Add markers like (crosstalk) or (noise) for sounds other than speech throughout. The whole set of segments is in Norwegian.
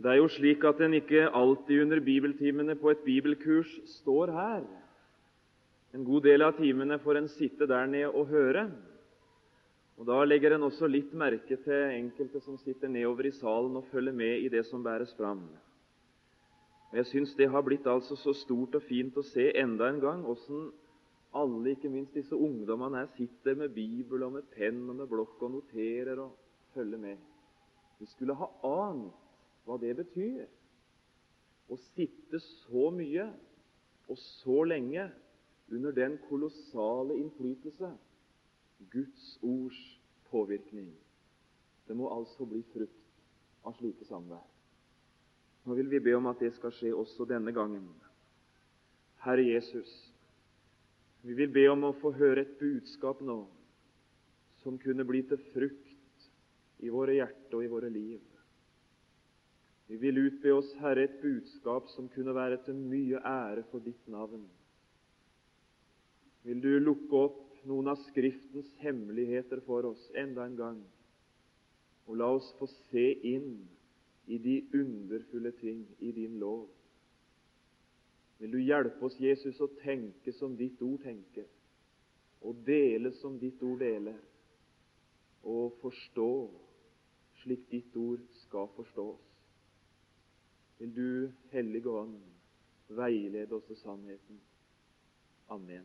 Det er jo slik at en ikke alltid under bibeltimene på et bibelkurs står her. En god del av timene får en sitte der nede og høre. Og Da legger en også litt merke til enkelte som sitter nedover i salen og følger med i det som bæres fram. Og Jeg syns det har blitt altså så stort og fint å se enda en gang åssen alle, ikke minst disse ungdommene her, sitter med bibel og med penn og med blokk og noterer og følger med. Vi skulle ha ant hva det betyr å sitte så mye og så lenge under den kolossale innflytelse Guds ords påvirkning. Det må altså bli frukt av slike samvær. Nå vil vi be om at det skal skje også denne gangen. Herre Jesus, vi vil be om å få høre et budskap nå som kunne bli til frukt i våre hjerter og i våre liv. Vi vil utbe oss, Herre, et budskap som kunne være til mye ære for ditt navn. Vil du lukke opp noen av Skriftens hemmeligheter for oss enda en gang, og la oss få se inn i de underfulle ting i din lov. Vil du hjelpe oss, Jesus, å tenke som ditt ord tenker, og dele som ditt ord deler, og forstå slik ditt ord skal forstås vil du, Hellige Ånd, veilede oss til sannheten. Amen.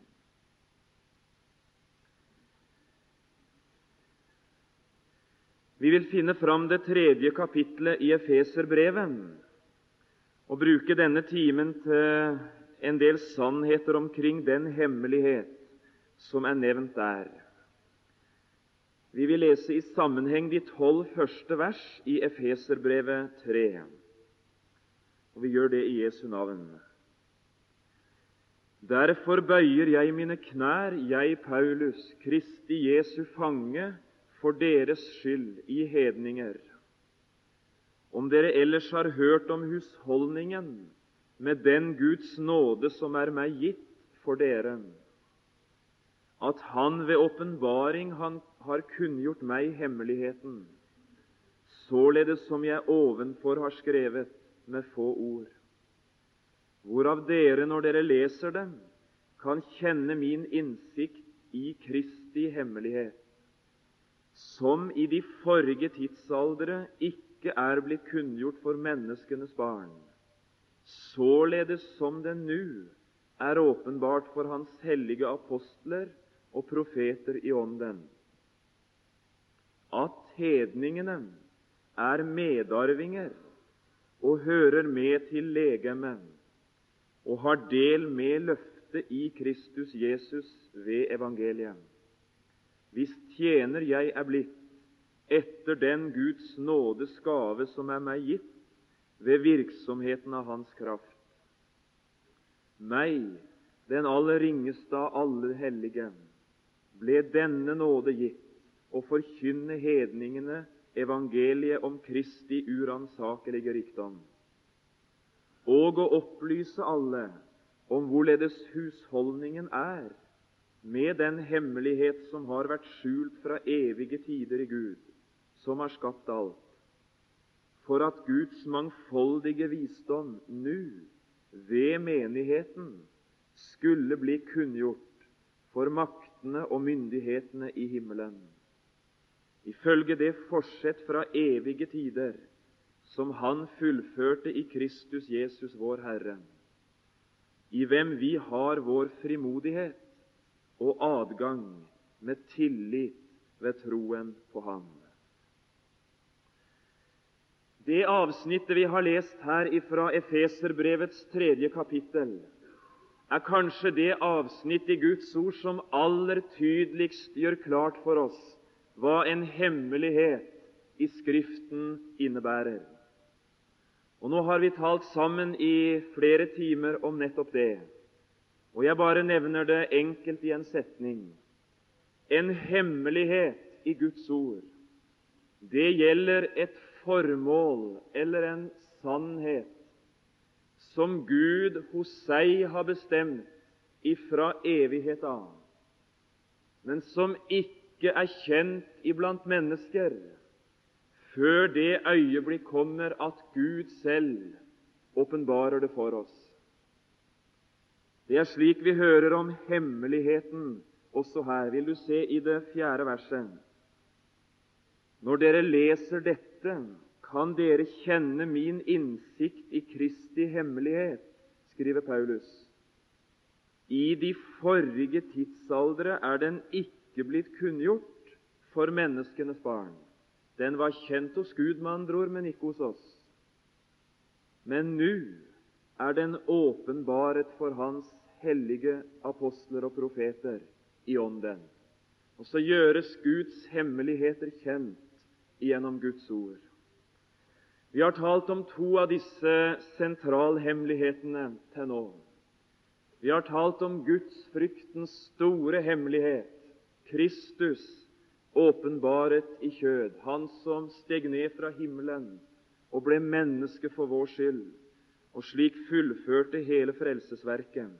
Vi vil finne fram det tredje kapitlet i Efeserbrevet og bruke denne timen til en del sannheter omkring den hemmelighet som er nevnt der. Vi vil lese i sammenheng de tolv første vers i Efeserbrevet 3. Og vi gjør det i Jesu navn. Derfor bøyer jeg mine knær, jeg Paulus, Kristi Jesu fange, for deres skyld i hedninger. Om dere ellers har hørt om husholdningen med den Guds nåde som er meg gitt for dere, at Han ved åpenbaring har kunngjort meg hemmeligheten, således som jeg ovenfor har skrevet, med få ord, hvorav dere, når dere leser dem, kan kjenne min innsikt i Kristi hemmelighet, som i de forrige tidsaldere ikke er blitt kunngjort for menneskenes barn, således som den nå er åpenbart for Hans hellige apostler og profeter i Ånden, at hedningene er medarvinger og hører med til legemet og har del med løftet i Kristus Jesus ved evangeliet. Hvis tjener jeg er blitt etter den Guds nådes gave som er meg gitt ved virksomheten av Hans kraft. Meg, den aller ringeste av alle hellige, ble denne nåde gitt å forkynne hedningene evangeliet om Kristi uransakelige rikdom, og å opplyse alle om hvorledes husholdningen er med den hemmelighet som har vært skjult fra evige tider i Gud, som har skapt alt, for at Guds mangfoldige visdom nå, ved menigheten, skulle bli kunngjort for maktene og myndighetene i himmelen ifølge det forsett fra evige tider som Han fullførte i Kristus Jesus, vår Herre, i hvem vi har vår frimodighet og adgang med tillit ved troen på Ham. Det avsnittet vi har lest her ifra Efeserbrevets tredje kapittel, er kanskje det avsnitt i Guds ord som aller tydeligst gjør klart for oss hva en hemmelighet i Skriften innebærer. Og Nå har vi talt sammen i flere timer om nettopp det, og jeg bare nevner det enkelt i en setning. En hemmelighet i Guds ord, det gjelder et formål eller en sannhet som Gud hos seg har bestemt ifra evighet av, men som ikke ikke er kjent iblant mennesker før det øyeblikk kommer at Gud selv åpenbarer det for oss. Det er slik vi hører om hemmeligheten også her. Vil du se i det fjerde verset? Når dere leser dette, kan dere kjenne min innsikt i Kristi hemmelighet, skriver Paulus. I de forrige tidsaldre er den ikke blitt kunngjort for menneskenes barn. Den var kjent hos Gud, med andre ord, men ikke hos oss. Men nå er den åpenbaret for Hans hellige apostler og profeter i ånden. Og så gjøres Guds hemmeligheter kjent gjennom Guds ord. Vi har talt om to av disse sentralhemmelighetene til nå. Vi har talt om Guds fryktens store hemmelighet, Kristus åpenbaret i kjød, Han som steg ned fra himmelen og ble menneske for vår skyld, og slik fullførte hele frelsesverket.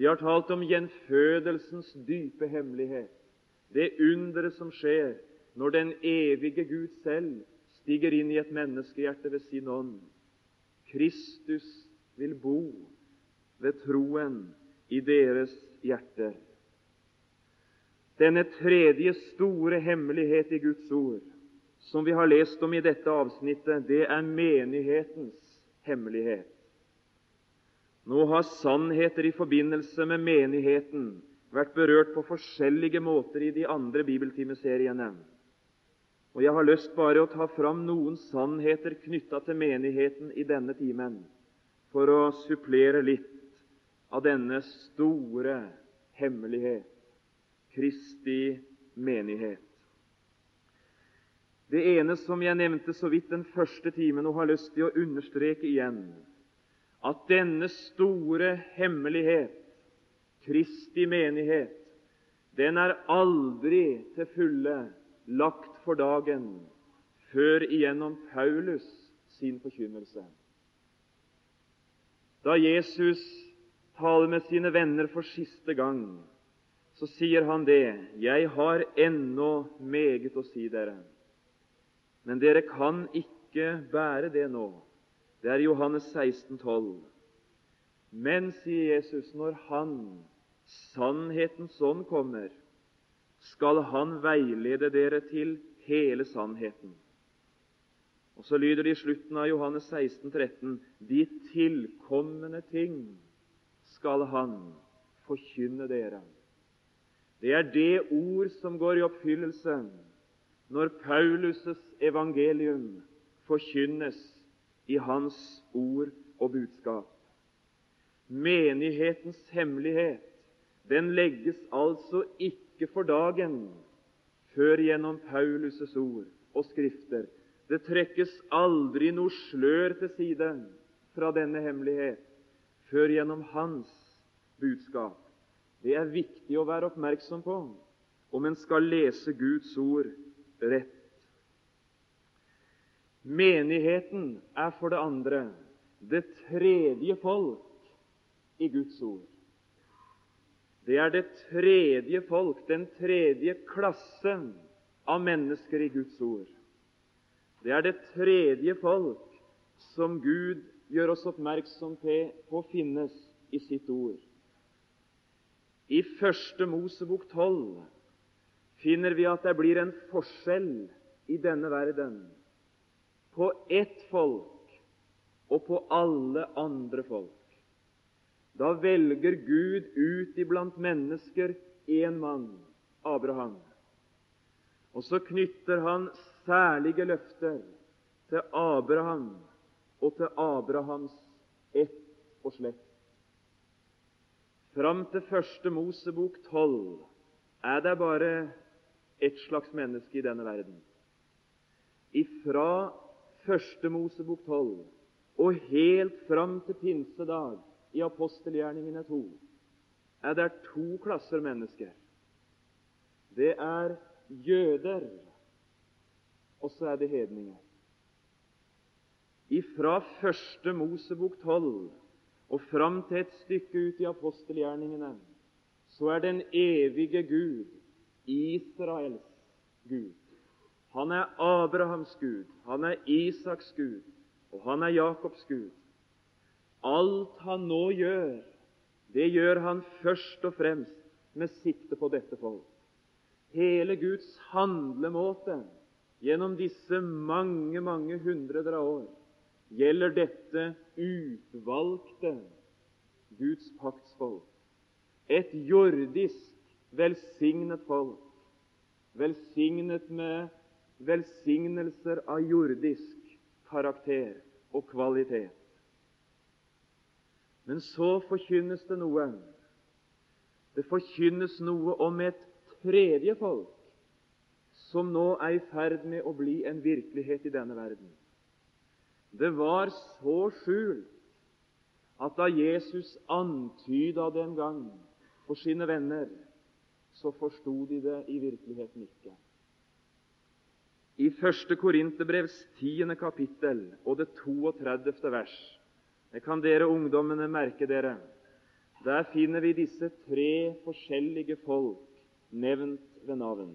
Vi har talt om gjenfødelsens dype hemmelighet, det underet som skjer når den evige Gud selv stiger inn i et menneskehjerte ved sin ånd. Kristus vil bo ved troen i deres hjerter. Denne tredje store hemmelighet i Guds ord, som vi har lest om i dette avsnittet, det er menighetens hemmelighet. Nå har sannheter i forbindelse med menigheten vært berørt på forskjellige måter i de andre bibeltimeseriene. Og Jeg har lyst bare å ta fram noen sannheter knytta til menigheten i denne timen, for å supplere litt av denne store hemmelighet Kristi menighet. Det ene som jeg nevnte så vidt den første timen, og har lyst til å understreke igjen, at denne store hemmelighet, Kristi menighet, den er aldri til fulle lagt for dagen før igjennom Paulus sin forkynnelse. Da Jesus taler med sine venner for siste gang, så sier han det. Jeg har ennå meget å si dere, men dere kan ikke bære det nå. Det er Johannes 16, 12. Men, sier Jesus, når Han, sannhetens ånd, kommer, skal Han veilede dere til hele sannheten. Og Så lyder det i slutten av Johannes 16, 13, De tilkommende ting skal Han forkynne dere. Det er det ord som går i oppfyllelse når Paulus' evangelium forkynnes i hans ord og budskap. Menighetens hemmelighet den legges altså ikke for dagen før gjennom Paulus' ord og skrifter. Det trekkes aldri noe slør til side fra denne hemmelighet før gjennom hans budskap. Det er viktig å være oppmerksom på om en skal lese Guds ord rett. Menigheten er for det andre det tredje folk i Guds ord. Det er det tredje folk, den tredje klassen av mennesker i Guds ord. Det er det tredje folk som Gud gjør oss oppmerksom på finnes i sitt ord. I Første Mosebok 12 finner vi at det blir en forskjell i denne verden på ett folk og på alle andre folk. Da velger Gud ut iblant mennesker én mann, Abraham. Og så knytter han særlige løfter til Abraham og til Abrahams ett og slekt. Fram til første Mosebok tolv er det bare ett slags menneske i denne verden. Ifra Første Mosebok 12 og helt fram til pinsedag i apostelgjerningene 2 er det to klasser mennesker. Det er jøder, og så er det hedninger. Ifra Første Mosebok 12 og fram til et stykke ut i apostelgjerningene så er den evige Gud Israels Gud. Han er Abrahams Gud, han er Isaks Gud, og han er Jakobs Gud. Alt han nå gjør, det gjør han først og fremst med sikte på dette folk. Hele Guds handlemåte gjennom disse mange, mange hundreder av år gjelder dette utvalgte Guds paktsfolk. Et jordisk velsignet folk, velsignet med velsignelser av jordisk karakter og kvalitet. Men så forkynnes det noe. Det forkynnes noe om et tredje folk som nå er i ferd med å bli en virkelighet i denne verden. Det var så skjult at da Jesus antyda det en gang for sine venner, så forsto de det i virkeligheten ikke. I 1. Korinterbrevs tiende kapittel og det 32. vers det kan dere ungdommene merke dere. Der finner vi disse tre forskjellige folk nevnt ved navn.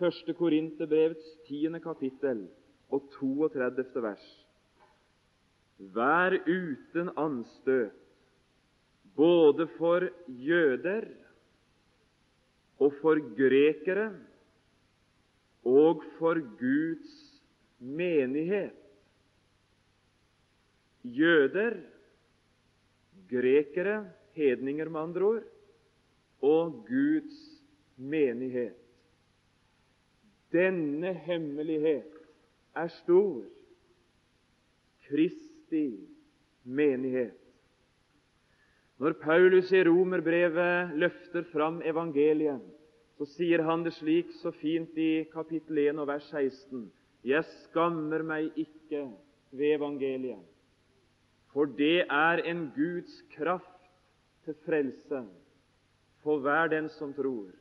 1. Korinterbrevets 10. kapittel og 32. vers. Vær uten anstøt, både for jøder og for grekere og for Guds menighet. Jøder, grekere, hedninger med andre ord, og Guds menighet. Denne hemmelighet er stor. Kristi menighet. Når Paulus i romerbrevet løfter fram evangeliet, så sier han det slik så fint i kapittel 1 og vers 16.: Jeg skammer meg ikke ved evangeliet, for det er en Guds kraft til frelse for hver den som tror,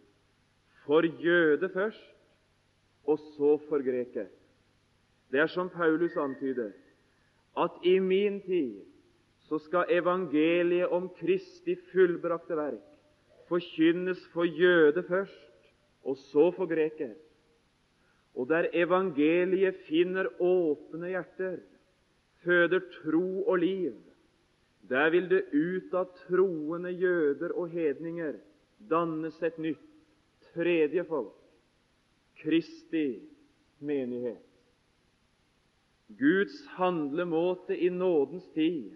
for jøde først, og så for greker. Det er som Paulus antyder, at i min tid så skal evangeliet om Kristi fullbrakte verk forkynnes for jøde først, og så for greker. Og der evangeliet finner åpne hjerter, føder tro og liv, der vil det ut av troende jøder og hedninger dannes et nytt, tredje folk, Kristi menighet. Guds handlemåte i nådens tid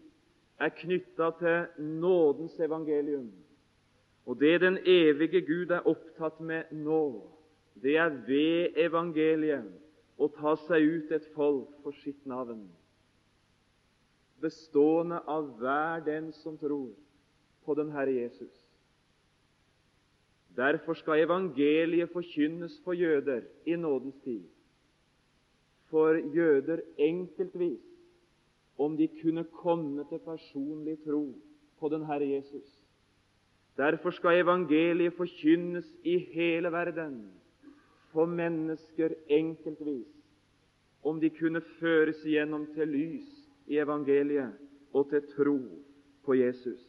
er knytta til nådens evangelium. Og det den evige Gud er opptatt med nå, det er ved evangeliet å ta seg ut et folk for sitt navn, bestående av hver den som tror på den Herre Jesus. Derfor skal evangeliet forkynnes for jøder i nådens tid, for jøder enkeltvis, om de kunne komme til personlig tro på den Herre Jesus. Derfor skal evangeliet forkynnes i hele verden for mennesker enkeltvis, om de kunne føres igjennom til lys i evangeliet og til tro på Jesus.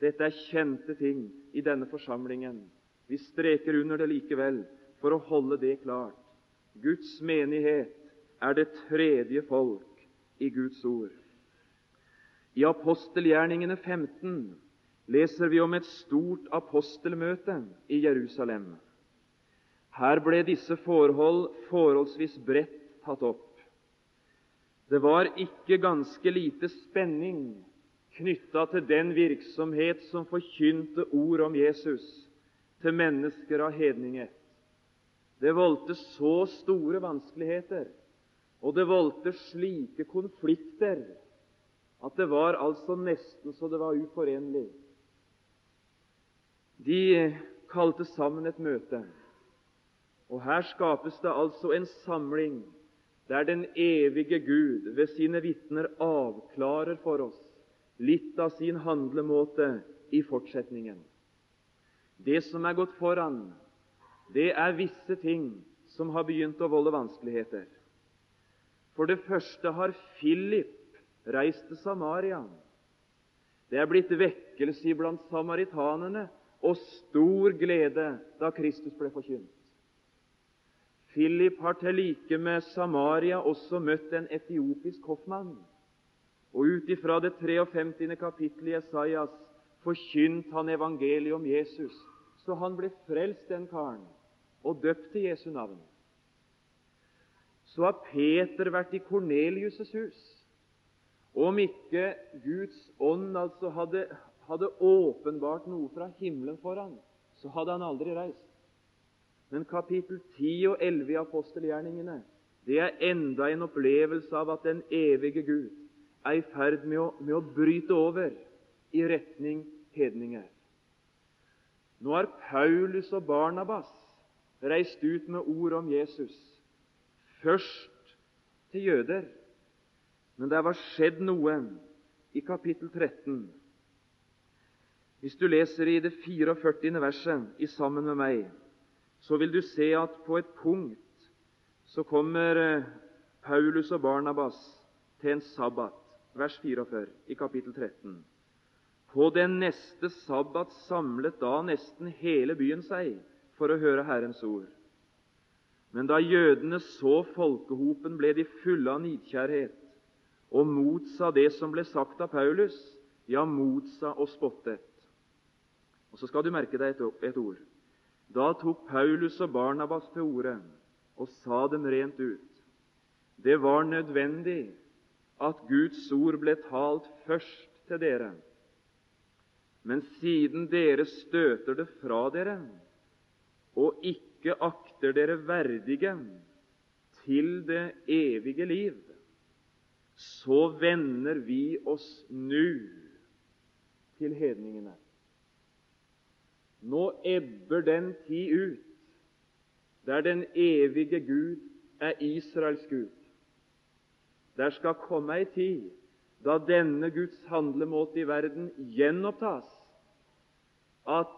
Dette er kjente ting i denne forsamlingen. Vi streker under det likevel for å holde det klart. Guds menighet er det tredje folk i Guds ord. I apostelgjerningene 15 leser vi om et stort apostelmøte i Jerusalem. Her ble disse forhold forholdsvis bredt tatt opp. Det var ikke ganske lite spenning knytta til den virksomhet som forkynte ord om Jesus til mennesker av hedninghet. Det voldte så store vanskeligheter, og det voldte slike konflikter at det var altså nesten så det var uforenlig de kalte sammen et møte. Og her skapes det altså en samling der den evige Gud ved sine vitner avklarer for oss litt av sin handlemåte i fortsetningen. Det som er gått foran, det er visse ting som har begynt å volde vanskeligheter. For det første har Philip reist til Samaria. Det er blitt vekkelse iblant samaritanerne og stor glede da Kristus ble forkynt. Philip har til like med Samaria også møtt en etiopisk hoffmann. Og ut ifra det 53. kapittelet i Esaias forkynt han evangeliet om Jesus. Så han ble frelst, den karen, og døpt til Jesu navn. Så har Peter vært i Kornelius' hus. Om ikke Guds ånd altså hadde, hadde åpenbart noe fra himmelen for ham, så hadde han aldri reist. Men kapittel 10 og 11 i apostelgjerningene det er enda en opplevelse av at den evige Gud er i ferd med å, med å bryte over i retning hedninger. Nå har Paulus og Barnabas reist ut med ord om Jesus, først til jøder. Men det var skjedd noe i kapittel 13. Hvis du leser i det 44. verset i sammen med meg, så vil du se at på et punkt så kommer eh, Paulus og Barnabas til en sabbat, vers 44 i kapittel 13. På den neste sabbat samlet da nesten hele byen seg for å høre Herrens ord. Men da jødene så folkehopen, ble de fulle av nidkjærhet og motsa det som ble sagt av Paulus, ja, motsa og spottet. Og Så skal du merke deg et, ord. Da tok Paulus og Barnabas til orde og sa dem rent ut. Det var nødvendig at Guds ord ble talt først til dere. Men siden dere støter det fra dere og ikke akter dere verdige til det evige liv, så vender vi oss nå til hedningene. Nå ebber den tid ut der den evige Gud er Israels Gud. Der skal komme ei tid da denne Guds handlemåte i verden gjenopptas, at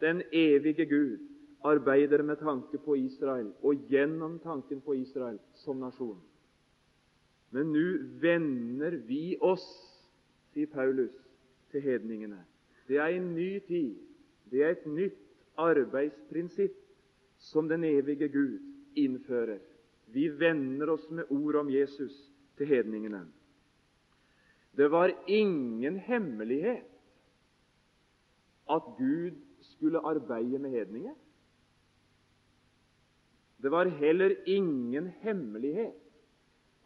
den evige Gud arbeider med tanke på Israel og gjennom tanken på Israel som nasjon. Men nå vender vi oss, sier Paulus, til hedningene. Det er en ny tid. Det er et nytt arbeidsprinsipp som den evige Gud innfører. Vi vender oss med ord om Jesus til hedningene. Det var ingen hemmelighet at Gud skulle arbeide med hedninger. Det var heller ingen hemmelighet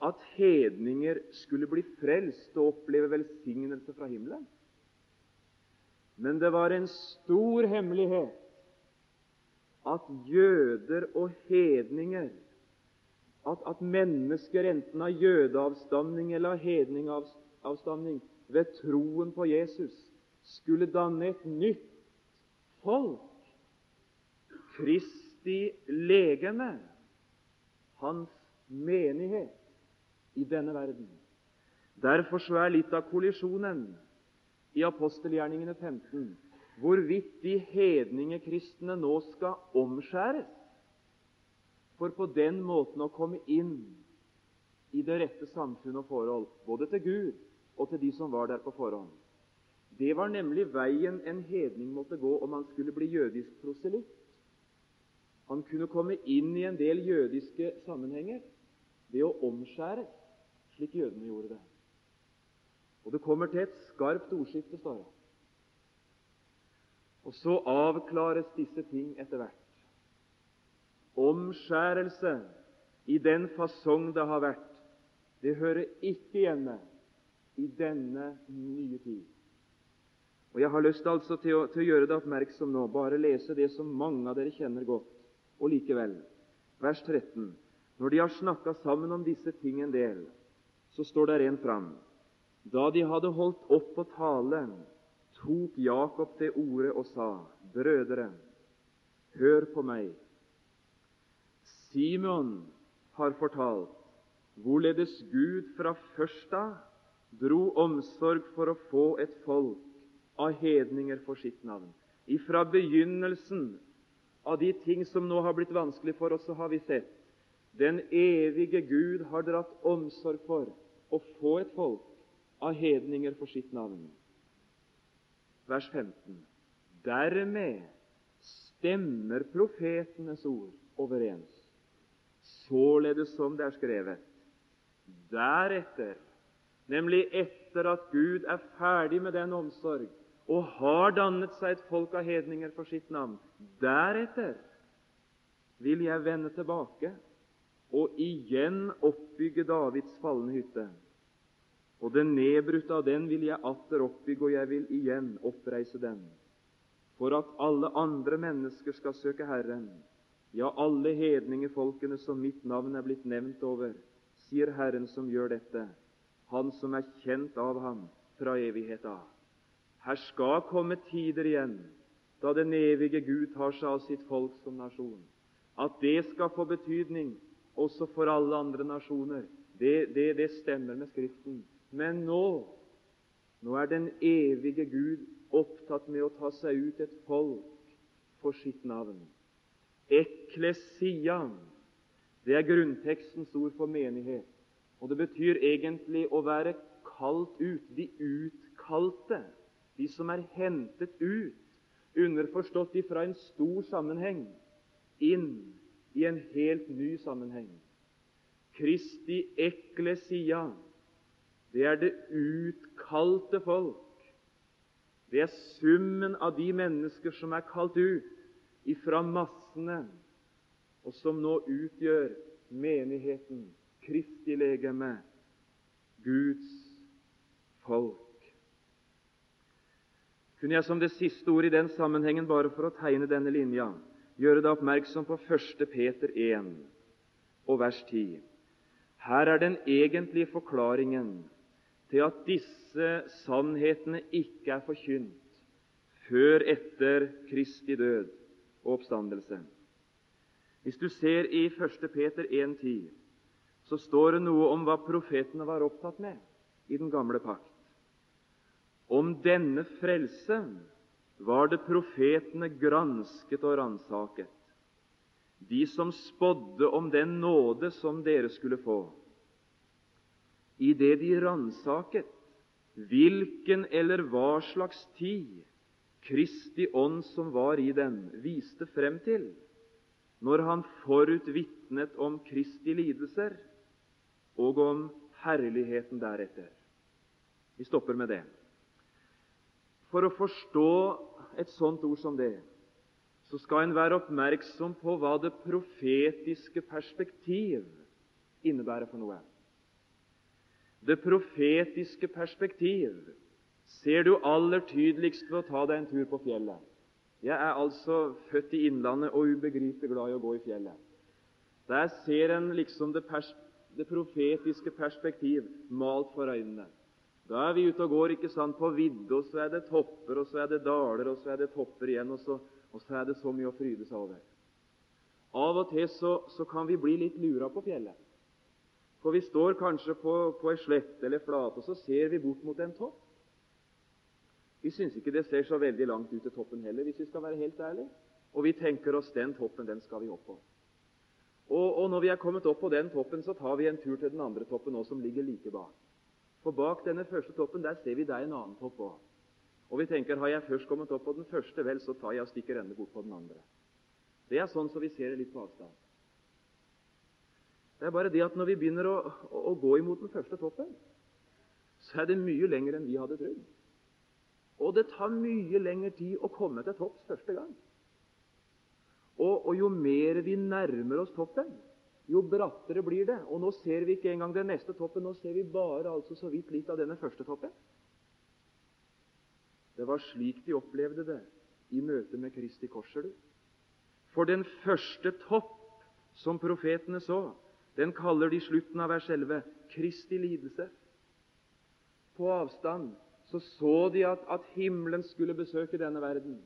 at hedninger skulle bli frelst og oppleve velsignelse fra himmelen. Men det var en stor hemmelighet at jøder og hedninger at, at mennesker, enten av jødeavstamning eller av hedningavstamning, ved troen på Jesus skulle danne et nytt folk. Kristi legeme, hans menighet i denne verden. Derfor så er litt av kollisjonen i apostelgjerningene 15 hvorvidt de hedningekristne nå skal omskjæres for på den måten å komme inn i det rette samfunn og forhold, både til Gud og til de som var der på forhånd. Det var nemlig veien en hedning måtte gå om han skulle bli jødisk proselytt. Han kunne komme inn i en del jødiske sammenhenger ved å omskjære, slik jødene gjorde det. Og det kommer til et skarpt ordskifte, står det. Og så avklares disse ting etter hvert. Omskjærelse i den fasong det har vært, det hører ikke hjemme i denne nye tid. Og Jeg har lyst altså til å, til å gjøre det oppmerksom nå, bare lese det som mange av dere kjenner godt. Og likevel, vers 13. Når de har snakka sammen om disse ting en del, så står det en fram. Da de hadde holdt opp å tale, tok Jakob det ordet og sa, Brødre, hør på meg. Simon har fortalt hvorledes Gud fra først av dro omsorg for å få et folk av hedninger for sitt navn. Ifra begynnelsen av de ting som nå har blitt vanskelig for oss, så har vi sett den evige Gud har dratt omsorg for å få et folk av hedninger for sitt navn. Vers 15. Dermed stemmer profetenes ord overens. således som det er skrevet. Deretter, nemlig etter at Gud er ferdig med den omsorg og har dannet seg et folk av hedninger for sitt navn, deretter vil jeg vende tilbake og igjen oppbygge Davids falne hytte. Og det nedbrutte av den vil jeg atter oppbygge, og jeg vil igjen oppreise den, for at alle andre mennesker skal søke Herren, ja, alle hedningefolkene som mitt navn er blitt nevnt over, sier Herren som gjør dette, Han som er kjent av ham fra evighet av. Her skal komme tider igjen da den evige Gud tar seg av sitt folk som nasjon. At det skal få betydning også for alle andre nasjoner, det, det, det stemmer med Skriften. Men nå, nå er den evige Gud opptatt med å ta seg ut et folk for sitt navn. Eklesia, det er grunntekstens ord for menighet. Og det betyr egentlig å være kalt ut, de utkalte, de som er hentet ut, underforstått ifra en stor sammenheng, inn i en helt ny sammenheng. Kristi eklesia, det er det utkalte folk. Det er summen av de mennesker som er kalt ut ifra massene, og som nå utgjør menigheten, Kristi legeme, Guds folk. Kunne jeg som det siste ord i den sammenhengen, bare for å tegne denne linja, gjøre deg oppmerksom på 1. Peter 1 og vers 10. Her er den egentlige forklaringen til at disse sannhetene ikke er forkynt før etter Kristi død og oppstandelse. Hvis du ser i 1. Peter 1,10, så står det noe om hva profetene var opptatt med i den gamle pakt. Om denne frelse var det profetene gransket og ransaket, de som spådde om den nåde som dere skulle få. I det de ransaket hvilken eller hva slags tid Kristi ånd som var i dem, viste frem til når han forut vitnet om Kristi lidelser og om herligheten deretter. Vi stopper med det. For å forstå et sånt ord som det, så skal en være oppmerksom på hva det profetiske perspektiv innebærer for noe. Det profetiske perspektiv ser du aller tydeligst ved å ta deg en tur på fjellet. Jeg er altså født i Innlandet og ubegripelig glad i å gå i fjellet. Der ser en liksom det, pers det profetiske perspektiv malt for øynene. Da er vi ute og går ikke sant, på vidde, og så er det topper, og så er det daler, og så er det topper igjen, og så, og så er det så mye å fryde seg over. Av og til så, så kan vi bli litt lura på fjellet. For vi står kanskje på, på ei slette eller flate, og så ser vi bort mot en topp. Vi syns ikke det ser så veldig langt ut til toppen heller, hvis vi skal være helt ærlige. Og vi tenker oss den toppen, den skal vi opp på. Og, og når vi er kommet opp på den toppen, så tar vi en tur til den andre toppen òg, som ligger like bak. For bak denne første toppen der ser vi er en annen topp òg. Og vi tenker har jeg først kommet opp på den første, vel, så tar jeg og stikker enda bort på den andre. Det er sånn så vi ser det litt på avstand. Det er bare det at når vi begynner å, å, å gå imot den første toppen, så er det mye lenger enn vi hadde trodd. Og det tar mye lengre tid å komme til topps første gang. Og, og jo mer vi nærmer oss toppen, jo brattere blir det. Og nå ser vi ikke engang den neste toppen, nå ser vi bare altså så vidt litt av denne første toppen. Det var slik de opplevde det i møte med Kristi Korser. For den første topp som profetene så, den kaller de slutten av vers 11 Kristi lidelse. På avstand så så de at, at himmelen skulle besøke denne verden.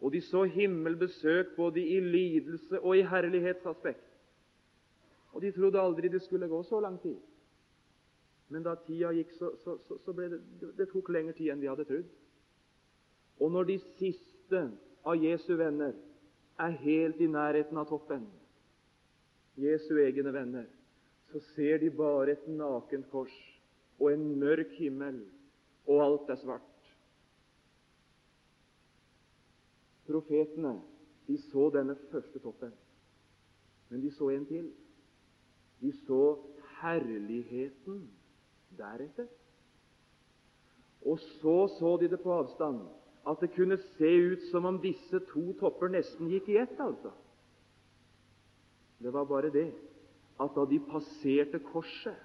Og de så himmelbesøk både i lidelse og i herlighetsaspekt. Og de trodde aldri det skulle gå så lang tid. Men da tida gikk, så, så, så, ble det, det tok lengre tid enn de hadde trodd. Og når de siste av Jesu venner er helt i nærheten av toppen, Jesu egne venner, så ser de bare et nakent kors og en mørk himmel, og alt er svart. Profetene de så denne første toppen, men de så en til. De så herligheten deretter. Og så så de det på avstand, at det kunne se ut som om disse to topper nesten gikk i ett. altså. Det var bare det at da de passerte korset,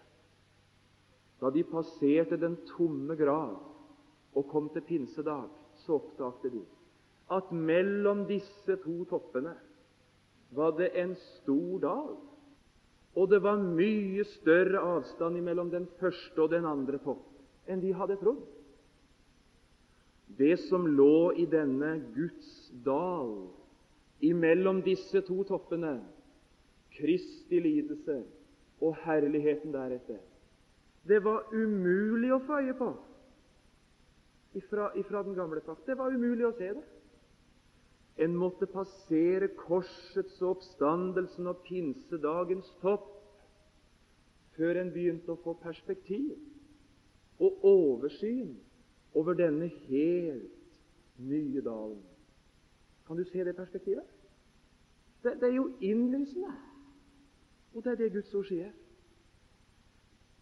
da de passerte den tomme grav og kom til pinsedag, så oppdagte de at mellom disse to toppene var det en stor dal. Og det var mye større avstand mellom den første og den andre topp enn de hadde trodd. Det som lå i denne Guds dal, imellom disse to toppene, Kristi lidelse og herligheten deretter, det var umulig å få øye på ifra, ifra den gamle pakt. Det var umulig å se det. En måtte passere korsets og oppstandelsen og pinsedagens topp før en begynte å få perspektiv og oversyn over denne helt nye dalen. Kan du se det perspektivet? Det, det er jo innlysende. Og det er det Guds ord sier.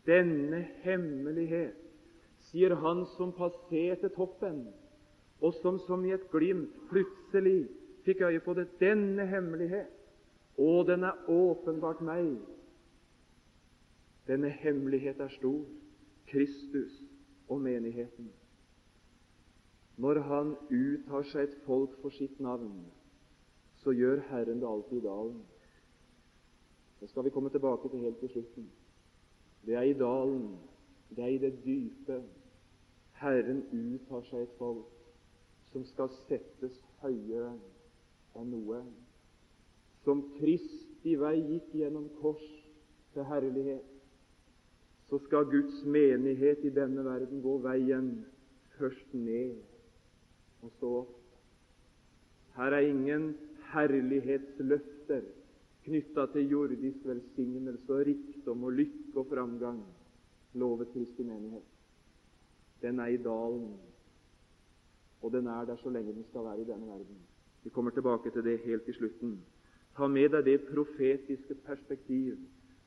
Denne hemmelighet, sier han som passerte toppen, og som som i et glimt plutselig fikk øye på det. Denne hemmelighet, og den er åpenbart meg. Denne hemmelighet er stor. Kristus og menigheten. Når Han uttar seg et folk for sitt navn, så gjør Herren det alltid i dalen. Det skal vi komme tilbake til helt til slutten. Det er i dalen, det er i det dype, Herren uttar seg et folk som skal settes høyere enn noe. Som Kristi vei gikk gjennom kors til herlighet, så skal Guds menighet i denne verden gå veien først ned og så opp. Her er ingen herlighetsløfter knytta til jordisk velsignelse og rikdom og lykke og framgang, lovet Kristi menighet. Den er i dalen og den er der så lenge den skal være i denne verden. Vi kommer tilbake til det helt i slutten. Ta med deg det profetiske perspektiv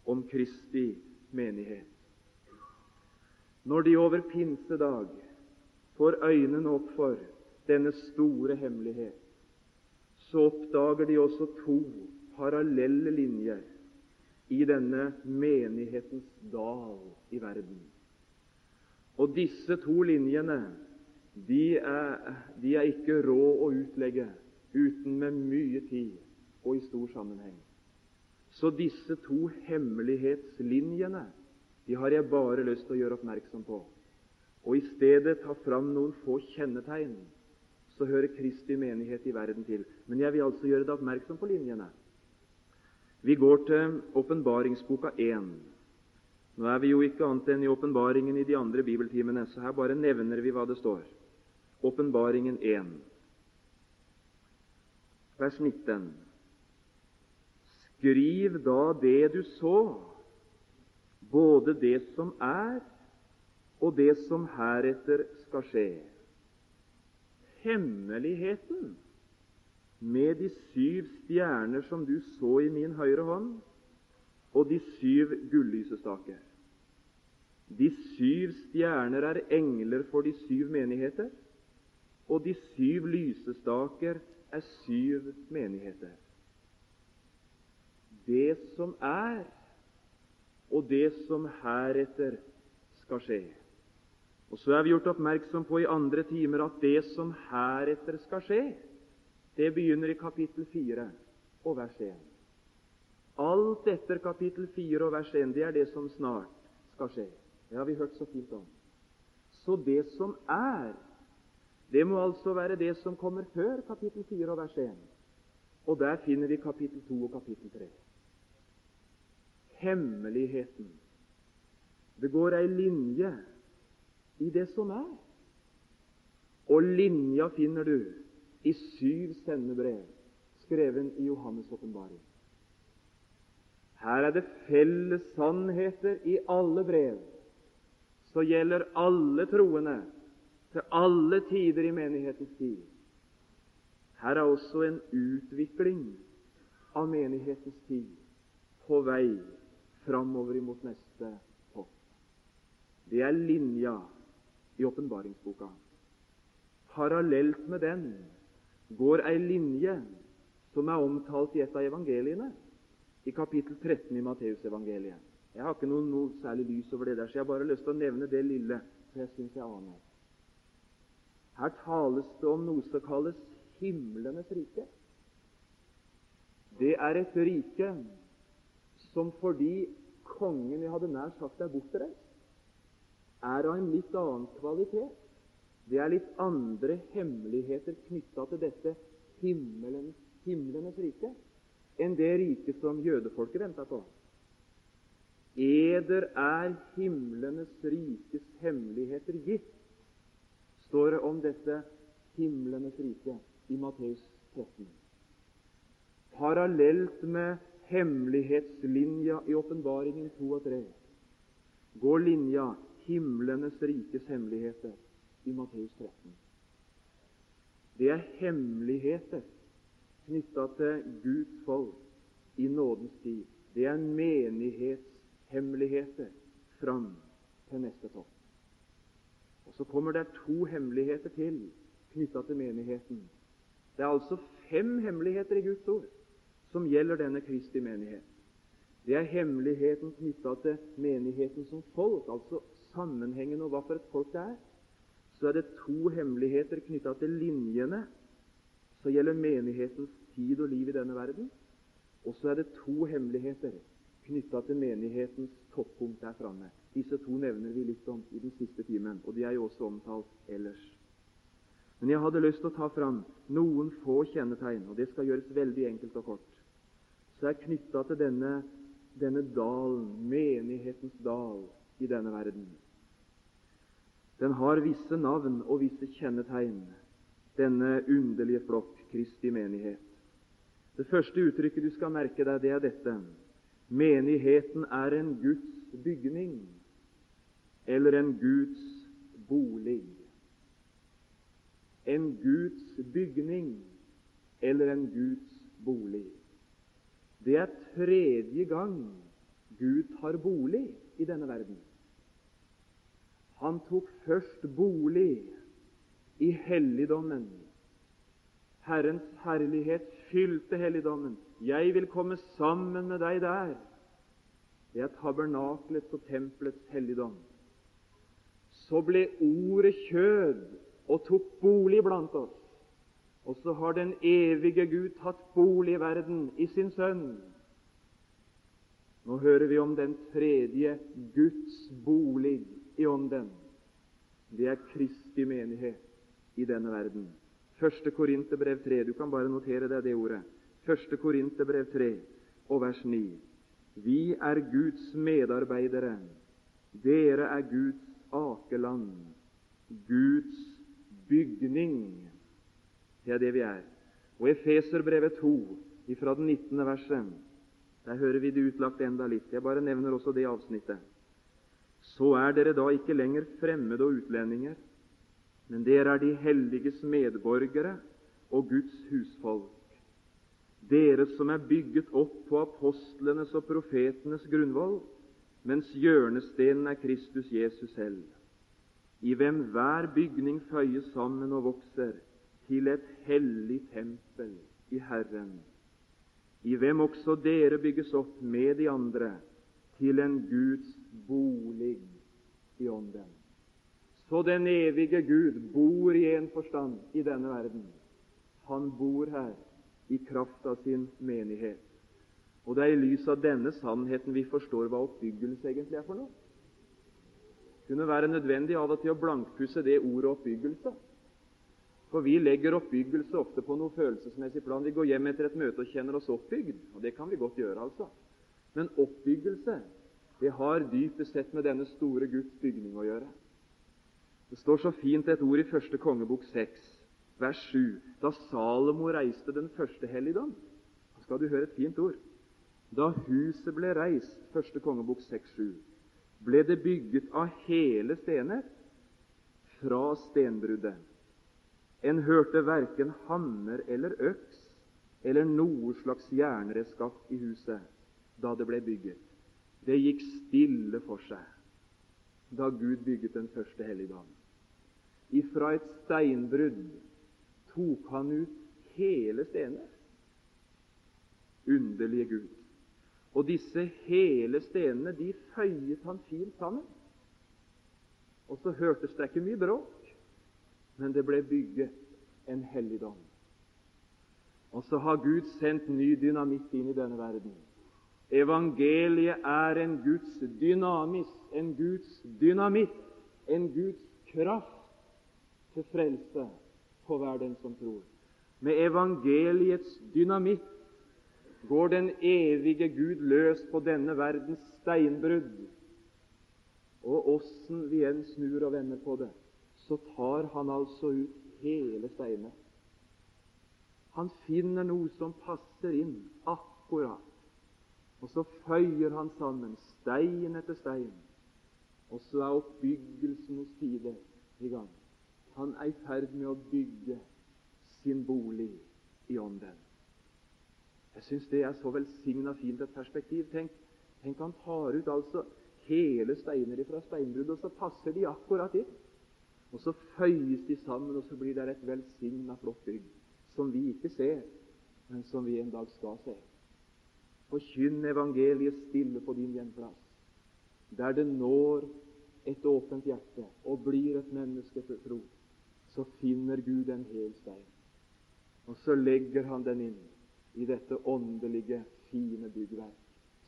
om Kristi menighet. Når de over pinsedag får øynene opp for denne store hemmelighet, så oppdager de også to parallelle linjer i denne menighetens dal i verden. Og disse to linjene de er, de er ikke rå å utlegge uten med mye tid og i stor sammenheng. Så disse to hemmelighetslinjene de har jeg bare lyst til å gjøre oppmerksom på, og i stedet ta fram noen få kjennetegn. Så hører Kristi menighet i verden til. Men jeg vil altså gjøre deg oppmerksom på linjene. Vi går til åpenbaringsboka 1. Nå er vi jo ikke annet enn i åpenbaringen i de andre bibeltimene, så her bare nevner vi hva det står. Åpenbaringen 1, vers 19. Skriv da det du så, både det som er, og det som heretter skal skje. Hemmeligheten med de syv stjerner som du så i min høyre hånd, og de syv gullysestaker. De syv stjerner er engler for de syv menigheter og de syv lysestaker er syv menigheter. Det som er, og det som heretter skal skje. Og Så er vi gjort oppmerksom på i andre timer at det som heretter skal skje, det begynner i kapittel 4 og vers 1. Alt etter kapittel 4 og vers 1, det er det som snart skal skje. Det har vi hørt så fint om. Så det som er, det må altså være det som kommer før kapittel 4 og vers 1. Og der finner vi kapittel 2 og kapittel 3. Hemmeligheten. Det går ei linje i det som er. Og linja finner du i syv sendebrev skreven i Johannes' åpenbaring. Her er det felles sannheter i alle brev. Så gjelder alle troende til alle tider i menighetens tid. Her er også en utvikling av menighetens tid på vei framover imot neste topp. Det er linja i åpenbaringsboka. Parallelt med den går ei linje som er omtalt i et av evangeliene, i kapittel 13 i Matteusevangeliet. Jeg har ikke noe, noe, særlig lys over det der, så jeg har bare lyst til å nevne det lille, for jeg syns jeg aner. Her tales det om noe som kalles himlenes rike. Det er et rike som fordi kongen jeg hadde nær sagt er bortreist, er av en litt annen kvalitet. Det er litt andre hemmeligheter knytta til dette himmelens, himlenes rike enn det riket som jødefolket venta på. Eder er himlenes rikes hemmeligheter gitt, står det om dette himlenes rike i Matteus 13. Parallelt med hemmelighetslinja i åpenbaringen 2 og 3 går linja himlenes rikes hemmeligheter i Matteus 13. Det er hemmeligheter knytta til Guds folk i nådens tid. Det er menighetshemmeligheter fram til neste topp. Og Så kommer det to hemmeligheter til knytta til menigheten. Det er altså fem hemmeligheter i Guds ord som gjelder denne Kristi menighet. Det er hemmeligheten knytta til menigheten som folk, altså sammenhengen og hva for et folk det er. Så er det to hemmeligheter knytta til linjene som gjelder menighetens tid og liv i denne verden. Og så er det to hemmeligheter knytta til menighetens toppunkt der framme. Disse to nevner vi litt om i den siste timen, og de er jo også omtalt ellers. Men jeg hadde lyst til å ta fram noen få kjennetegn, og det skal gjøres veldig enkelt og kort som er knytta til denne, denne dalen, menighetens dal i denne verden. Den har visse navn og visse kjennetegn, denne underlige flokk, Kristi menighet. Det første uttrykket du skal merke deg, det er dette. Menigheten er en Guds bygning eller en Guds bolig. En Guds bygning eller en Guds bolig. Det er tredje gang Gud tar bolig i denne verden. Han tok først bolig i helligdommen. Herrens herlighet fylte helligdommen. Jeg vil komme sammen med deg der. Det er tabernaklets og tempelets helligdom. Så ble Ordet kjød og tok bolig blant oss. Og så har den evige Gud tatt bolig i verden i sin Sønn. Nå hører vi om den tredje Guds bolig i Ånden. Det er Kristi menighet i denne verden. Første Korinterbrev 3. Du kan bare notere deg det ordet. Første Korinterbrev 3 og vers 9. Vi er Guds medarbeidere. Dere er Guds akeland, Guds bygning det er det vi er. Og Efeserbrevet 2, fra den 19. verset, der hører vi det utlagt enda litt. Jeg bare nevner også det avsnittet. Så er dere da ikke lenger fremmede og utlendinger, men dere er de helliges medborgere og Guds husfolk. Dere som er bygget opp på apostlenes og profetenes grunnvoll, mens hjørnestenen er Kristus Jesus selv, i hvem hver bygning føyes sammen og vokser til et hellig tempel i Herren, i hvem også dere bygges opp med de andre til en Guds bolig i ånden. Så den evige Gud bor i en forstand i denne verden. Han bor her i kraft av sin menighet. Og det er i lys av denne sannheten vi forstår hva oppbyggelse egentlig er for noe. Det kunne være nødvendig av og til å blankpusse det ordet 'oppbyggelse'. For vi legger oppbyggelse ofte på noe følelsesmessig plan. Vi går hjem etter et møte og kjenner oss oppbygd, og det kan vi godt gjøre, altså. Men oppbyggelse det har dypest sett med denne store Guds bygning å gjøre. Det står så fint et ord i første kongebok 6, vers 7, da Salomo reiste den første helligdom. Da skal du høre et fint ord. Da huset ble reist, første kongebok 6, 7, ble det bygget av hele stener fra stenbruddet en hørte verken hammer eller øks eller noe slags jernredskap i huset da det ble bygget. det gikk stille for seg da Gud bygget den første helligdagen. Ifra et steinbrudd tok han ut hele stener. Underlige Gud. Og disse hele stenene de føyet han fint sammen. Og så hørtes det ikke mye bråk, men det ble bygget en helligdom. Og så har Gud sendt ny dynamitt inn i denne verden. Evangeliet er en Guds dynamis, en Guds dynamitt, en Guds kraft til frelse for hver den som tror. Med evangeliets dynamitt går den evige Gud løs på denne verdens steinbrudd. Og åssen vi enn snur og vender på det, så tar han altså ut hele steinet. Han finner noe som passer inn akkurat. Og så føyer han sammen stein etter stein. Og så er oppbyggelsens tide i gang. Han er i ferd med å bygge sin bolig i ånden. Jeg syns det er så velsigna fint et perspektiv. Tenk, tenk han tar ut altså hele steiner fra steinbruddet, og så passer de akkurat inn. Og så føyes de sammen, og så blir det et velsigna flott bygg som vi ikke ser, men som vi en dag skal se. Forkynn evangeliet stille på din hjemplass, der det når et åpent hjerte og blir et menneske til tro. Så finner Gud en hel stein, og så legger han den inn i dette åndelige, fine byggverk,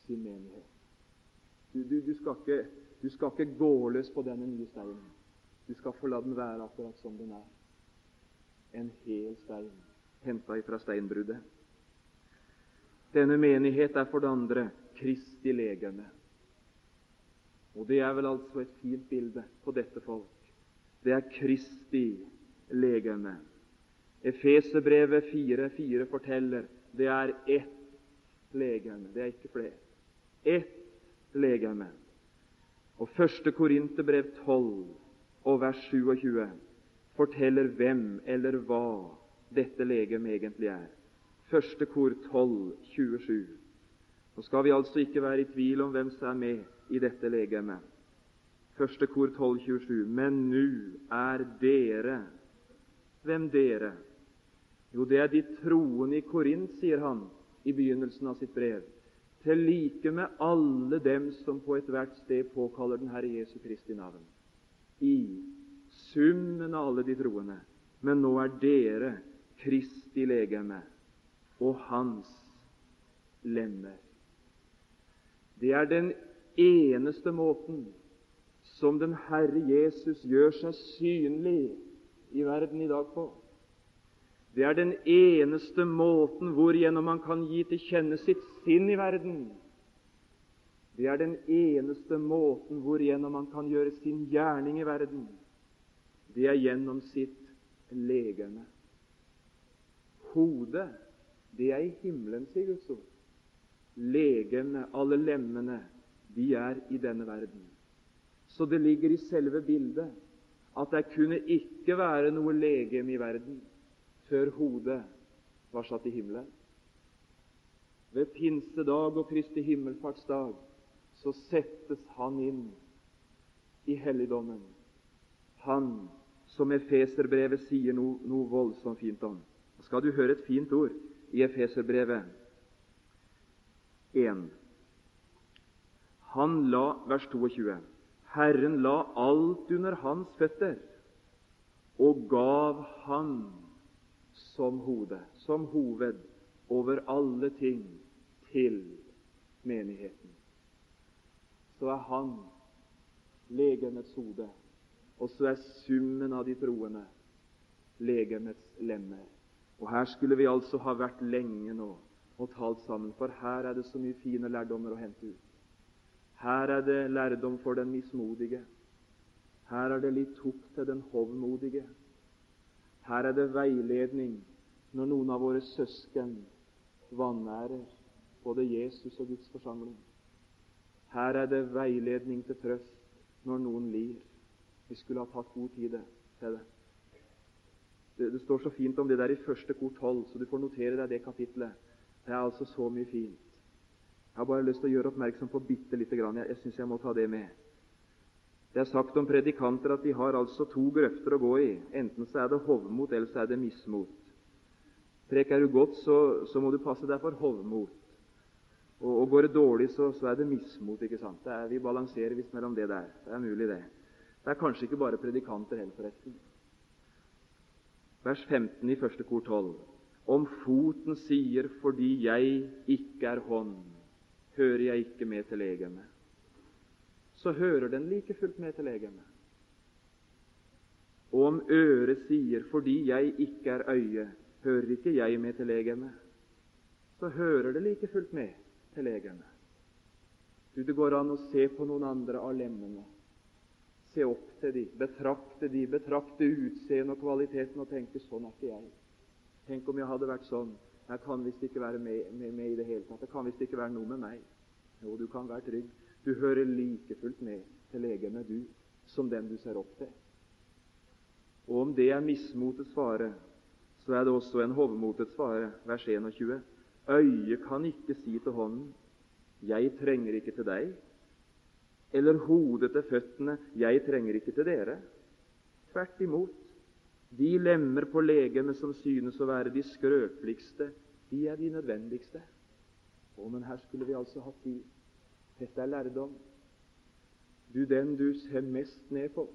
sin menighet. Du, du, du, skal ikke, du skal ikke gå løs på denne nye steinen. Du skal få la den være akkurat som den er. En hel stein henta ifra steinbruddet. Denne menighet er for det andre Kristi legeme. Og det er vel altså et fint bilde på dette folk. Det er Kristi legeme. Efeserbrevet 4.4 forteller det er ett legeme. Det er ikke flere. Ett legeme. Og første Korinterbrev 12 og vers 27 forteller hvem eller hva dette legemet egentlig er. Første kor 12, 27. Nå skal vi altså ikke være i tvil om hvem som er med i dette legemet. Første kor 12, 27. Men nu er dere Hvem dere? Jo, det er de troende i Korint, sier han i begynnelsen av sitt brev, til like med alle dem som på ethvert sted påkaller den Herre Jesu Kristi navn. I summen av alle de troende. Men nå er dere Kristi legeme og hans lemmer. Det er den eneste måten som den Herre Jesus gjør seg synlig i verden i dag på. Det er den eneste måten hvorigjennom man kan gi til kjenne sitt sinn i verden. Det er den eneste måten hvorigjennom man kan gjøre sin gjerning i verden. Det er gjennom sitt legeme. Hodet, det er i himmelen, sier Guds ord. Legene, alle lemmene, de er i denne verden. Så det ligger i selve bildet at det kunne ikke være noe legeme i verden før hodet var satt i himmelen. Ved pinsedag og Kristi himmelfartsdag så settes han inn i helligdommen. Han som Efeserbrevet sier noe, noe voldsomt fint om. Skal du høre et fint ord i Efeserbrevet 1. Han la, vers 22, Herren la alt under hans føtter og gav han som hode, som hoved, over alle ting til menigheten. Så er han legemets hode, og så er summen av de troende legemets lemmer. Og Her skulle vi altså ha vært lenge nå og talt sammen, for her er det så mye fine lærdommer å hente ut. Her er det lærdom for den mismodige. Her er det litt tukt til den hovmodige. Her er det veiledning når noen av våre søsken vanærer både Jesus og Guds forsamling. Her er det veiledning til trøst når noen lir. Vi skulle ha tatt god tid til det. det. Det står så fint om det der i første kor 12, så du får notere deg det kapitlet. Det er altså så mye fint. Jeg har bare lyst til å gjøre oppmerksom på bitte lite grann. Jeg, jeg syns jeg må ta det med. Det er sagt om predikanter at de har altså to grøfter å gå i. Enten så er det hovmot, eller så er det mismot. Preker du godt, så, så må du passe deg for hovmot. Og, og går det dårlig, så, så, er det mismot. ikke sant? Er, vi balanserer visst mellom det der. Det er mulig, det. Det er kanskje ikke bare predikanter heller, forresten. Vers 15 i første kor 12. Om foten sier 'fordi jeg ikke er hånd', hører jeg ikke med til legemet, så hører den like fullt med til legemet. Og om øret sier 'fordi jeg ikke er øye', hører ikke jeg med til legemet, så hører det like fullt med til legemet. Du, det går an å se på noen andre av lemmene. Se opp til de, betrakte de, betrakte utseendet og kvaliteten og tenke 'sånn er ikke jeg'. Tenk om jeg hadde vært sånn. Jeg kan visst ikke være med, med, med, i det hele tatt. Det kan visst ikke være noe med meg. Jo, du kan være trygg. Du hører like fullt med til legemet, du, som den du ser opp til. Og om det er mismotets fare, så er det også en hovmotets fare. Vers 21. Øyet kan ikke si til hånden 'Jeg trenger ikke til deg', eller hodet til føttene 'Jeg trenger ikke til dere'. Tvert imot. De lemmer på legemet som synes å være de skrøpeligste, de er de nødvendigste. Å, men her skulle vi altså hatt de. Dette er lærdom. Du, den du ser mest ned på,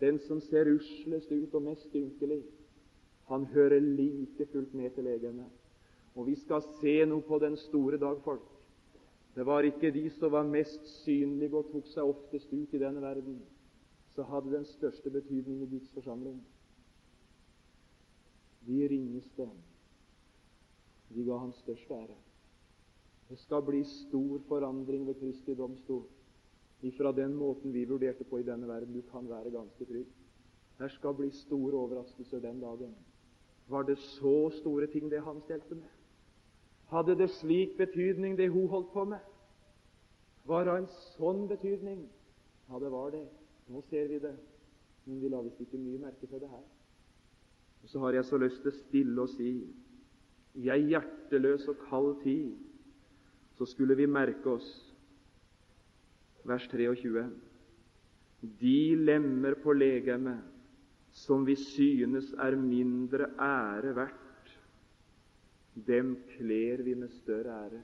den som ser uslest ut og mest ynkelig, han hører like fullt med til legene. Og vi skal se noe på den store dag, folk. Det var ikke de som var mest synlige og tok seg oftest ut i denne verden, som hadde den største betydning i Guds forsamling. De ringeste, de ga han størst ære. Det skal bli stor forandring ved Kristi domstol ifra den måten vi vurderte på i denne verden. Du kan være ganske trygg. Her skal bli store overraskelser den dagen. Var det så store ting det han stelte med? Hadde det slik betydning, det hun holdt på med? Var det en sånn betydning? Ja, det var det. Nå ser vi det. Men vi la visst ikke mye merke til det her. Og Så har jeg så lyst til stille å si i ei hjerteløs og kald tid så skulle vi merke oss vers 23 De lemmer på legemet som vi synes er mindre ære verdt, dem kler vi med større ære.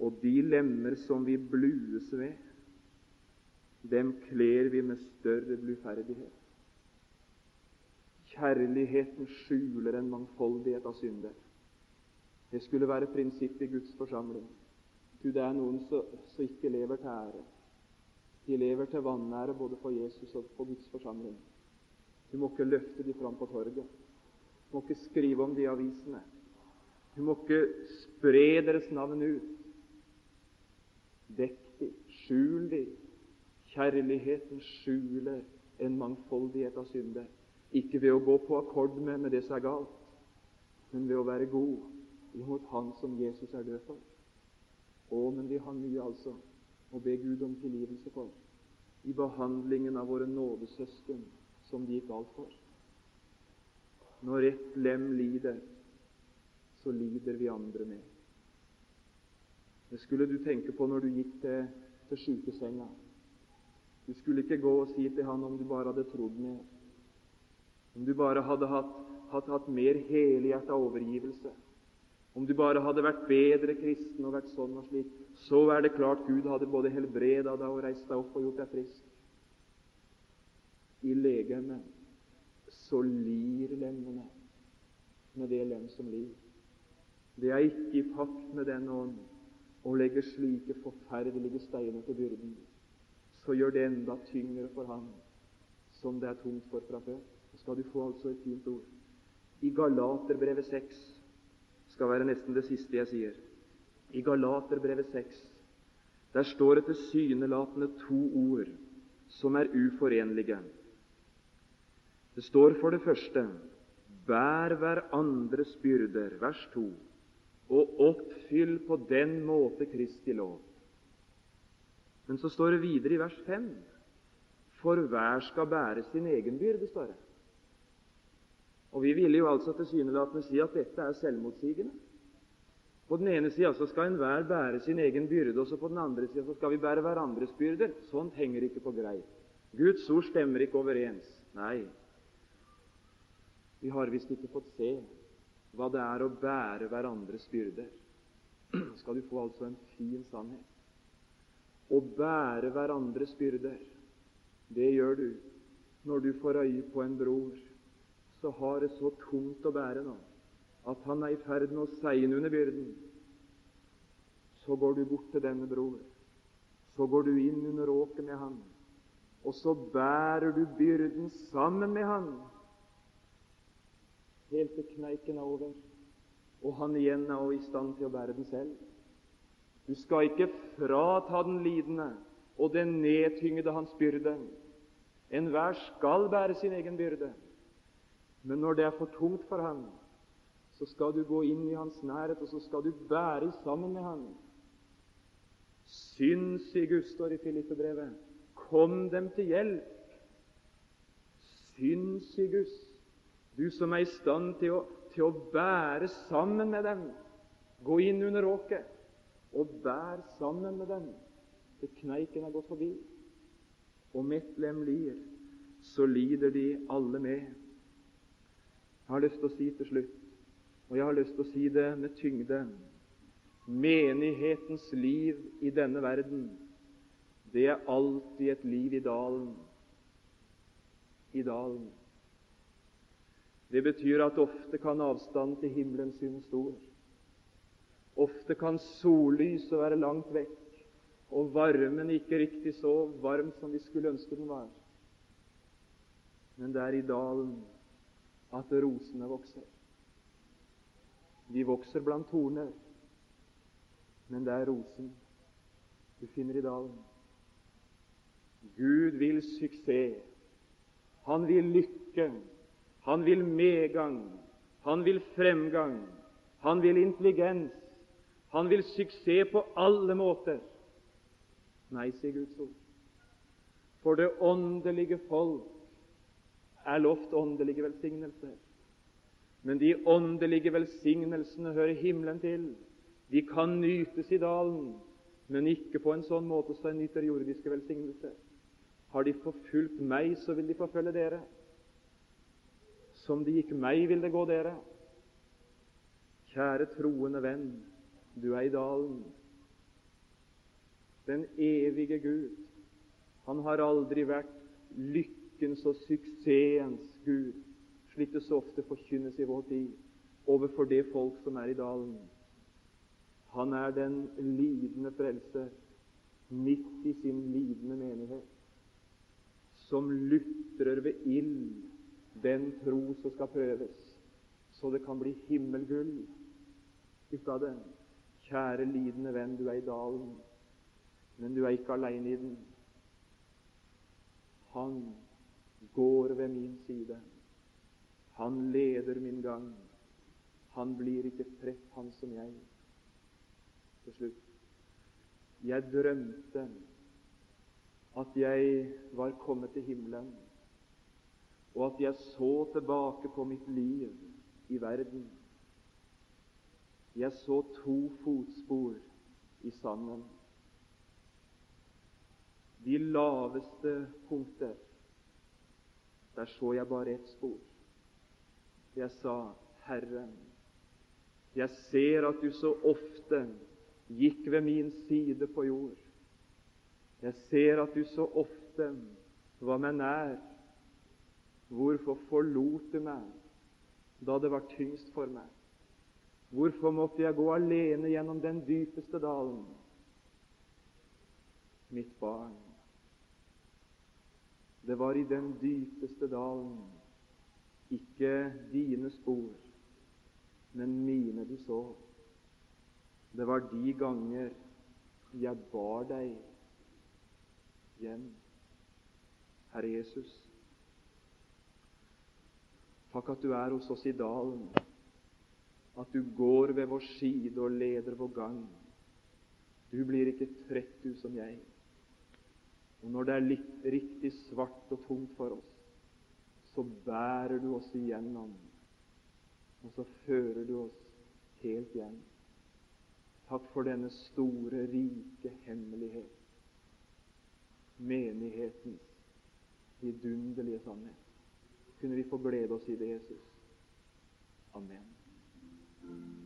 Og de lemmer som vi blues ved, dem kler vi med større bluferdighet. Kjærligheten skjuler en mangfoldighet av synder. Det skulle være prinsippet i Guds forsamling. Du, det er noen som ikke lever til ære. De lever til vanære både for Jesus og for Guds forsamling. Du må ikke løfte dem fram på torget. Du må ikke skrive om de avisene. Du må ikke spre deres navn ut. Dekk de, skjul de. Kjærligheten skjuler en mangfoldighet av synder. Ikke ved å gå på akkord med, med det som er galt, men ved å være god imot Han som Jesus er død for. Å, men vi har mye altså å be Gud om tilgivelse for i behandlingen av våre nådesøsken som de gikk alt for. Når ett lem lider, så lider vi andre med. Det skulle du tenke på når du gikk til, til sjukesenga. Du skulle ikke gå og si til han om du bare hadde trodd mer, om du bare hadde hatt, hatt, hatt mer helhjerta overgivelse, om du bare hadde vært bedre kristen og vært sånn og slik, så er det klart Gud hadde både helbreda deg og reist deg opp og gjort deg frisk. I legemet så lir lemmene med det lem som lir. Det er ikke i pakt med den ånd å legge slike forferdelige steiner til byrden, så gjør det enda tyngre for ham som det er tungt for fra før. Så skal du få altså et fint ord. I Galaterbrevet 6 skal være nesten det siste jeg sier. I Galaterbrevet 6 der står det tilsynelatende to ord som er uforenlige. Det står for det første Bær hverandres byrder, vers 2 og oppfyll på den måte Kristi lov. Men så står det videre i vers 5 For hver skal bære sin egen byrde, står det. Og Vi ville jo altså tilsynelatende si at dette er selvmotsigende. På den ene sida skal enhver bære sin egen byrde, og så på den andre sida skal vi bære hverandres byrder. Sånt henger ikke på greip. Guds ord stemmer ikke overens. Nei, vi har visst ikke fått se hva det er å bære hverandres byrder. (clears throat) Skal du få altså en fin sannhet. Å bære hverandres byrder, det gjør du når du får øye på en bror så har det så tungt å bære nå at han er i ferd med å seie under byrden. Så går du bort til denne bror. Så går du inn under åket med han. Og så bærer du byrden sammen med han helt til kneiken er over, og han igjen er i stand til å bære den selv. Du skal ikke frata den lidende og den nedtyngede hans byrde. Enhver skal bære sin egen byrde. Men når det er for tungt for ham, så skal du gå inn i hans nærhet, og så skal du bære sammen med ham. Synd, sier Gustav i Filippebrevet, kom dem til hjelp. Synd, sier Gus, du som er i stand til å, til å bære sammen med dem. Gå inn under åket og bær sammen med dem til kneiken er gått forbi. Og mitt lem lir, så lider de alle med. Jeg har lyst til å si til slutt, og jeg har lyst til å si det med tyngde Menighetens liv i denne verden, det er alltid et liv i dalen. I dalen. Det betyr at ofte kan avstanden til himmelen synes stor. Ofte kan sollyset være langt vekk, og varmen ikke riktig så varm som vi skulle ønske den var. Men det er i dalen at rosene vokser. De vokser blant torner, men det er rosen du finner i dalen. Gud vil suksess. Han vil lykke. Han vil medgang. Han vil fremgang. Han vil intelligens. Han vil suksess på alle måter. Nei, sier Guds ord. For det åndelige folk er lovt åndelige velsignelser. Men de åndelige velsignelsene hører himmelen til. De kan nytes i dalen, men ikke på en sånn måte som en nyter jordiske velsignelser. Har de forfulgt meg, så vil de forfølge dere. Som de gikk meg, vil det gå dere. Kjære troende venn, du er i dalen. Den evige Gud, han har aldri vært lykkelig lykkens og suksessens Gud, slik det så ofte forkynnes i vår tid overfor det folk som er i dalen. Han er den lidende frelser midt i sin lidende menighet, som lutrer ved ild den tro som skal prøves, så det kan bli himmelgull ut av det. Kjære lidende venn, du er i dalen, men du er ikke alene i den. Han går ved min side. Han leder min gang. Han blir ikke trett, han som jeg. Til slutt. Jeg drømte at jeg var kommet til himmelen, og at jeg så tilbake på mitt liv i verden. Jeg så to fotspor i sanden. De laveste punkter der så jeg bare ett spor. Jeg sa, Herre, jeg ser at du så ofte gikk ved min side på jord. Jeg ser at du så ofte var meg nær. Hvorfor forlot du meg da det var tyngst for meg? Hvorfor måtte jeg gå alene gjennom den dypeste dalen? Mitt barn, det var i den dypeste dalen, ikke dine spor, men mine du så. Det var de ganger jeg bar deg hjem. Herre Jesus, takk at du er hos oss i dalen, at du går ved vår side og leder vår gang. Du blir ikke trett, du som jeg. Og når det er litt riktig svart og tungt for oss, så bærer du oss igjennom. Og så fører du oss helt igjen. Takk for denne store, rike hemmelighet. Menighetens vidunderlige sannhet. Kunne vi få glede oss i det, Jesus? Amen.